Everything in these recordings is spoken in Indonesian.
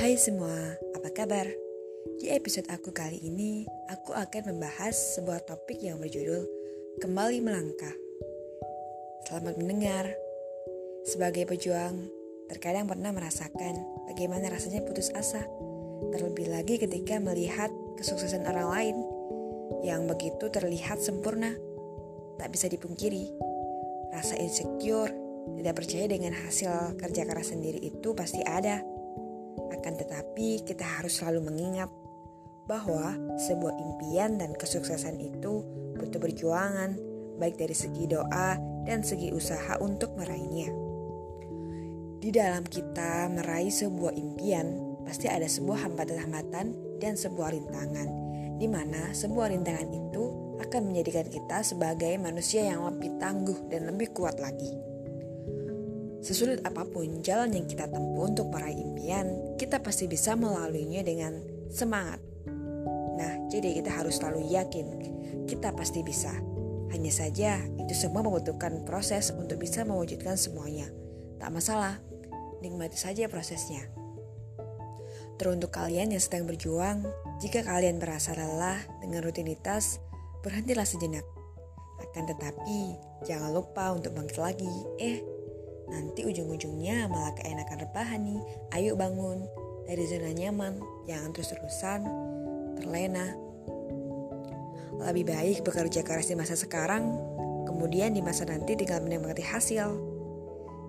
Hai semua, apa kabar? Di episode aku kali ini, aku akan membahas sebuah topik yang berjudul Kembali Melangkah. Selamat mendengar. Sebagai pejuang, terkadang pernah merasakan bagaimana rasanya putus asa, terlebih lagi ketika melihat kesuksesan orang lain yang begitu terlihat sempurna. Tak bisa dipungkiri, rasa insecure, tidak percaya dengan hasil kerja keras sendiri itu pasti ada akan tetapi, kita harus selalu mengingat bahwa sebuah impian dan kesuksesan itu butuh perjuangan, baik dari segi doa dan segi usaha untuk meraihnya. Di dalam kita meraih sebuah impian, pasti ada sebuah hambatan-hambatan dan sebuah rintangan, di mana sebuah rintangan itu akan menjadikan kita sebagai manusia yang lebih tangguh dan lebih kuat lagi. Sesulit apa pun jalan yang kita tempuh untuk pasti bisa melaluinya dengan semangat. Nah, jadi kita harus selalu yakin kita pasti bisa. Hanya saja itu semua membutuhkan proses untuk bisa mewujudkan semuanya. Tak masalah, nikmati saja prosesnya. Teruntuk kalian yang sedang berjuang, jika kalian merasa lelah dengan rutinitas, berhentilah sejenak. Akan tetapi, jangan lupa untuk bangkit lagi. Eh, Nanti ujung-ujungnya malah keenakan rebahan nih. Ayo bangun dari zona nyaman, jangan terus-terusan terlena. Lebih baik bekerja keras di masa sekarang, kemudian di masa nanti tinggal menikmati hasil.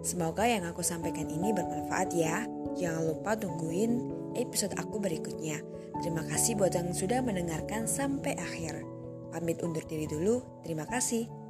Semoga yang aku sampaikan ini bermanfaat ya. Jangan lupa tungguin episode aku berikutnya. Terima kasih buat yang sudah mendengarkan sampai akhir. Pamit undur diri dulu. Terima kasih.